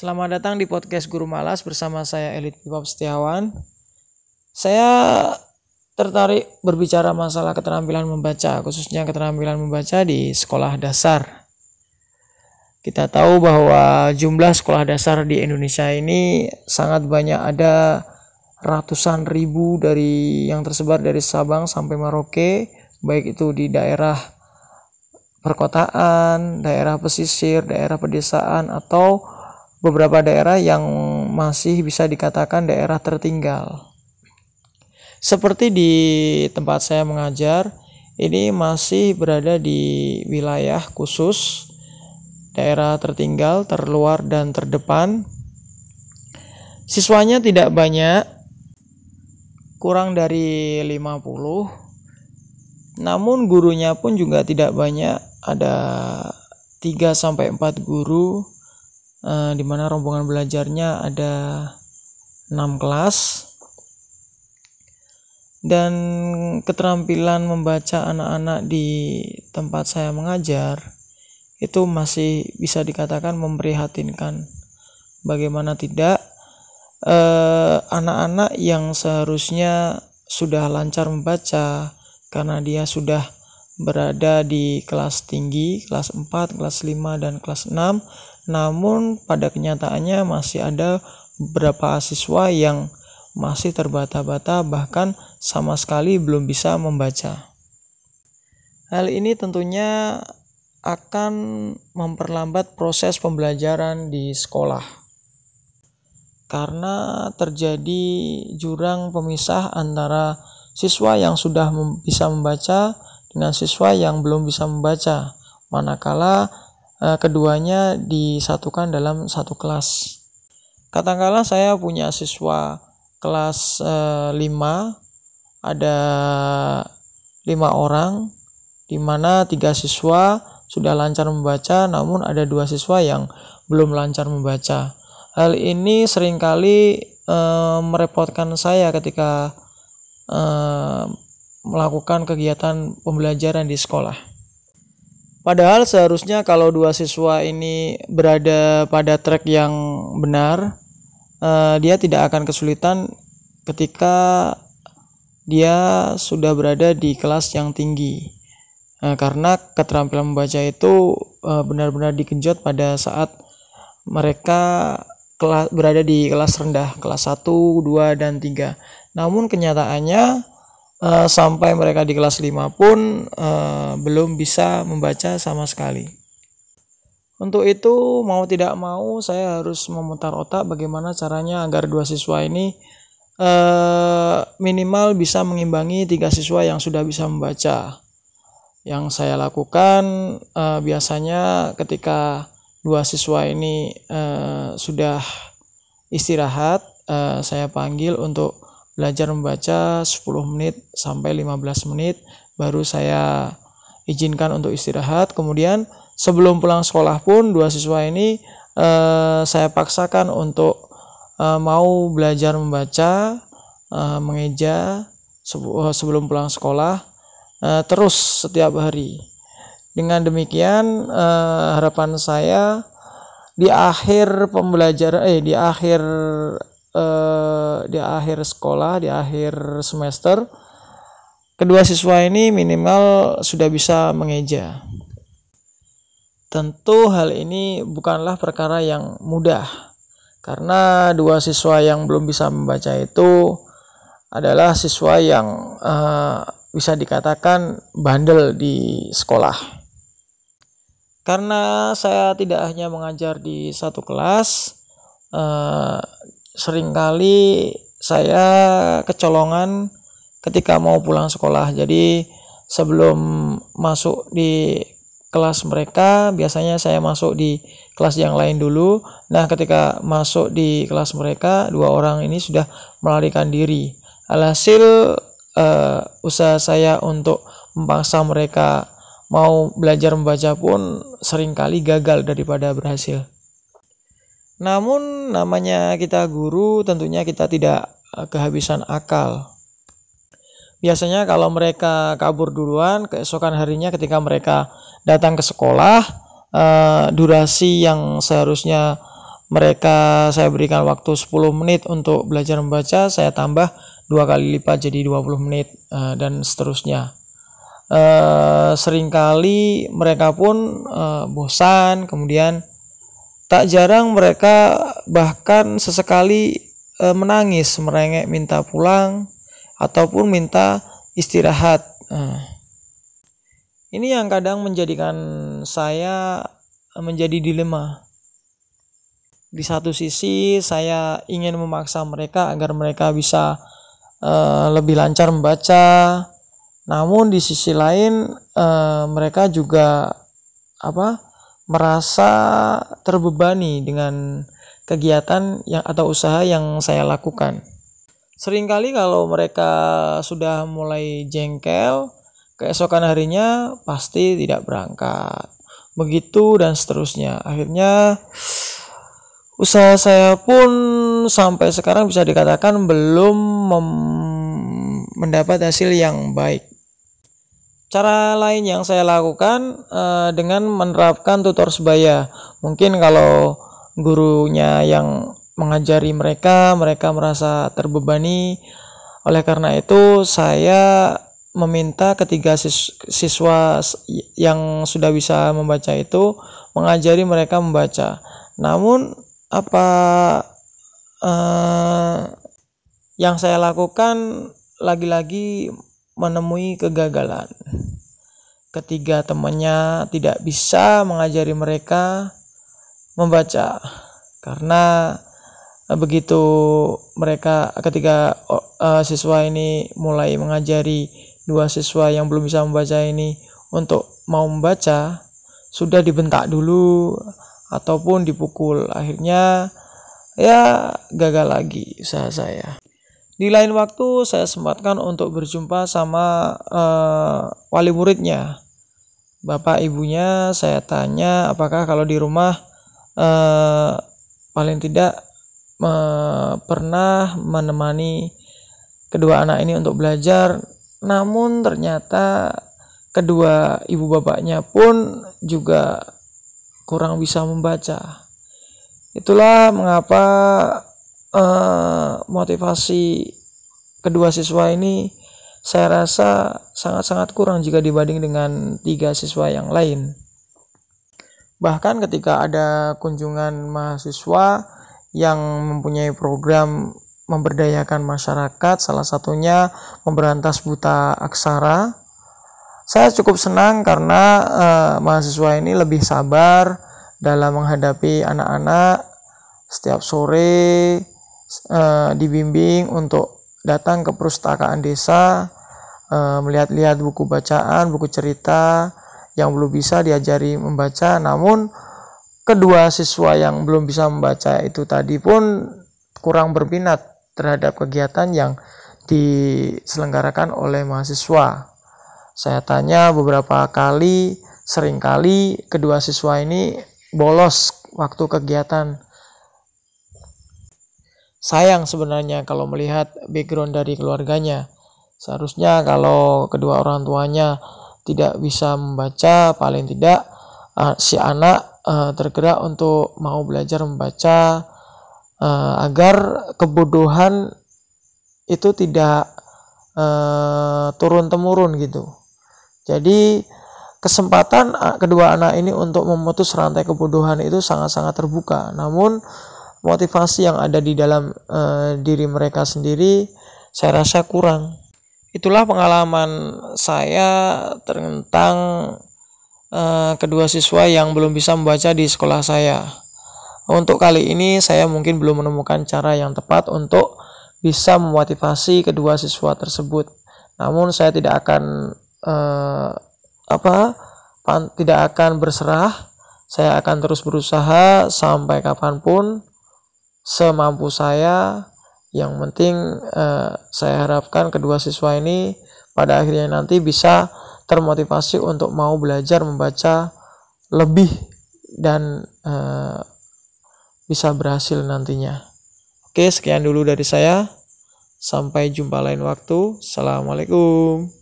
Selamat datang di podcast Guru Malas bersama saya Elit Pipap Setiawan. Saya tertarik berbicara masalah keterampilan membaca, khususnya keterampilan membaca di sekolah dasar. Kita tahu bahwa jumlah sekolah dasar di Indonesia ini sangat banyak ada ratusan ribu dari yang tersebar dari Sabang sampai Merauke, baik itu di daerah perkotaan, daerah pesisir, daerah pedesaan atau beberapa daerah yang masih bisa dikatakan daerah tertinggal. Seperti di tempat saya mengajar, ini masih berada di wilayah khusus daerah tertinggal, terluar dan terdepan. Siswanya tidak banyak, kurang dari 50. Namun gurunya pun juga tidak banyak, ada 3 sampai 4 guru uh, di mana rombongan belajarnya ada 6 kelas. Dan keterampilan membaca anak-anak di tempat saya mengajar itu masih bisa dikatakan memprihatinkan. Bagaimana tidak eh, anak-anak eh, yang seharusnya sudah lancar membaca karena dia sudah berada di kelas tinggi, kelas 4, kelas 5 dan kelas 6 namun pada kenyataannya masih ada beberapa siswa yang masih terbata-bata bahkan sama sekali belum bisa membaca. Hal ini tentunya akan memperlambat proses pembelajaran di sekolah. Karena terjadi jurang pemisah antara siswa yang sudah bisa membaca dengan siswa yang belum bisa membaca. Manakala uh, keduanya disatukan dalam satu kelas. Katakanlah saya punya siswa kelas uh, eh, 5 ada lima orang di mana tiga siswa sudah lancar membaca namun ada dua siswa yang belum lancar membaca. Hal ini sering kali uh, merepotkan saya ketika uh, melakukan kegiatan pembelajaran di sekolah. Padahal seharusnya kalau dua siswa ini berada pada track yang benar, uh, dia tidak akan kesulitan ketika dia sudah berada di kelas yang tinggi. Uh, karena keterampilan membaca itu uh, benar-benar dikenjot pada saat mereka berada di kelas rendah, kelas 1, 2 dan 3. Namun kenyataannya uh, sampai mereka di kelas 5 pun uh, belum bisa membaca sama sekali. Untuk itu mau tidak mau saya harus memutar otak bagaimana caranya agar dua siswa ini uh, minimal bisa mengimbangi tiga siswa yang sudah bisa membaca. Yang saya lakukan uh, biasanya ketika dua siswa ini uh, sudah istirahat, uh, saya panggil untuk belajar membaca 10 menit sampai 15 menit baru saya izinkan untuk istirahat. Kemudian sebelum pulang sekolah pun dua siswa ini eh, saya paksakan untuk eh, mau belajar membaca eh, mengeja eh, sebelum pulang sekolah eh, terus setiap hari. Dengan demikian eh, harapan saya di akhir pembelajaran eh di akhir eh, di akhir sekolah, di akhir semester, kedua siswa ini minimal sudah bisa mengeja. Tentu hal ini bukanlah perkara yang mudah, karena dua siswa yang belum bisa membaca itu adalah siswa yang uh, bisa dikatakan bandel di sekolah. Karena saya tidak hanya mengajar di satu kelas, uh, sering kali saya kecolongan ketika mau pulang sekolah. Jadi sebelum masuk di kelas mereka, biasanya saya masuk di kelas yang lain dulu. Nah, ketika masuk di kelas mereka, dua orang ini sudah melarikan diri. Alhasil uh, usaha saya untuk memaksa mereka mau belajar membaca pun sering kali gagal daripada berhasil. Namun namanya kita guru tentunya kita tidak eh, kehabisan akal. Biasanya kalau mereka kabur duluan, keesokan harinya ketika mereka datang ke sekolah, uh, durasi yang seharusnya mereka saya berikan waktu 10 menit untuk belajar membaca, saya tambah dua kali lipat jadi 20 menit uh, dan seterusnya. Seringkali mereka pun bosan, kemudian tak jarang mereka bahkan sesekali uh, menangis, merengek minta pulang ataupun minta istirahat. Uh. Ini yang kadang menjadikan saya menjadi dilema. Di satu sisi saya ingin memaksa mereka agar mereka bisa uh, lebih lancar membaca, namun di sisi lain uh, mereka juga apa merasa terbebani dengan kegiatan yang atau usaha yang saya lakukan. Seringkali kalau mereka sudah mulai jengkel, keesokan harinya pasti tidak berangkat. Begitu dan seterusnya. Akhirnya usaha saya pun sampai sekarang bisa dikatakan belum mendapat hasil yang baik. Cara lain yang saya lakukan uh, dengan menerapkan tutor sebaya. Mungkin kalau gurunya yang mengajari mereka, mereka merasa terbebani. Oleh karena itu, saya meminta ketiga siswa yang sudah bisa membaca itu mengajari mereka membaca. Namun apa uh, yang saya lakukan lagi-lagi menemui kegagalan. Ketiga temannya tidak bisa mengajari mereka membaca karena begitu mereka ketika uh, siswa ini mulai mengajari dua siswa yang belum bisa membaca ini untuk mau membaca sudah dibentak dulu ataupun dipukul akhirnya ya gagal lagi usaha saya di lain waktu saya sempatkan untuk berjumpa sama uh, wali muridnya bapak ibunya saya tanya apakah kalau di rumah uh, paling tidak uh, pernah menemani kedua anak ini untuk belajar namun ternyata kedua ibu bapaknya pun juga kurang bisa membaca. Itulah mengapa uh, motivasi kedua siswa ini saya rasa sangat-sangat kurang jika dibanding dengan tiga siswa yang lain. Bahkan ketika ada kunjungan mahasiswa yang mempunyai program memberdayakan masyarakat, salah satunya memberantas buta aksara. Saya cukup senang karena uh, mahasiswa ini lebih sabar dalam menghadapi anak-anak setiap sore uh, dibimbing untuk datang ke perpustakaan desa uh, melihat-lihat buku bacaan, buku cerita yang belum bisa diajari membaca namun kedua siswa yang belum bisa membaca itu tadi pun kurang berminat terhadap kegiatan yang diselenggarakan oleh mahasiswa. Saya tanya beberapa kali, sering kali kedua siswa ini bolos waktu kegiatan. Sayang sebenarnya kalau melihat background dari keluarganya. Seharusnya kalau kedua orang tuanya tidak bisa membaca, paling tidak uh, si anak uh, tergerak untuk mau belajar membaca uh, agar kebodohan itu tidak uh, turun temurun gitu. Jadi kesempatan kedua anak ini untuk memutus rantai kebodohan itu sangat-sangat terbuka. Namun motivasi yang ada di dalam uh, diri mereka sendiri saya rasa kurang. Itulah pengalaman saya tentang uh, kedua siswa yang belum bisa membaca di sekolah saya. Untuk kali ini saya mungkin belum menemukan cara yang tepat untuk bisa memotivasi kedua siswa tersebut. Namun saya tidak akan uh, apa tidak akan berserah. Saya akan terus berusaha sampai kapan pun semampu saya. Yang penting uh, saya harapkan kedua siswa ini pada akhirnya nanti bisa termotivasi untuk mau belajar membaca lebih dan uh, bisa berhasil nantinya. Oke, sekian dulu dari saya. Sampai jumpa lain waktu. Assalamualaikum.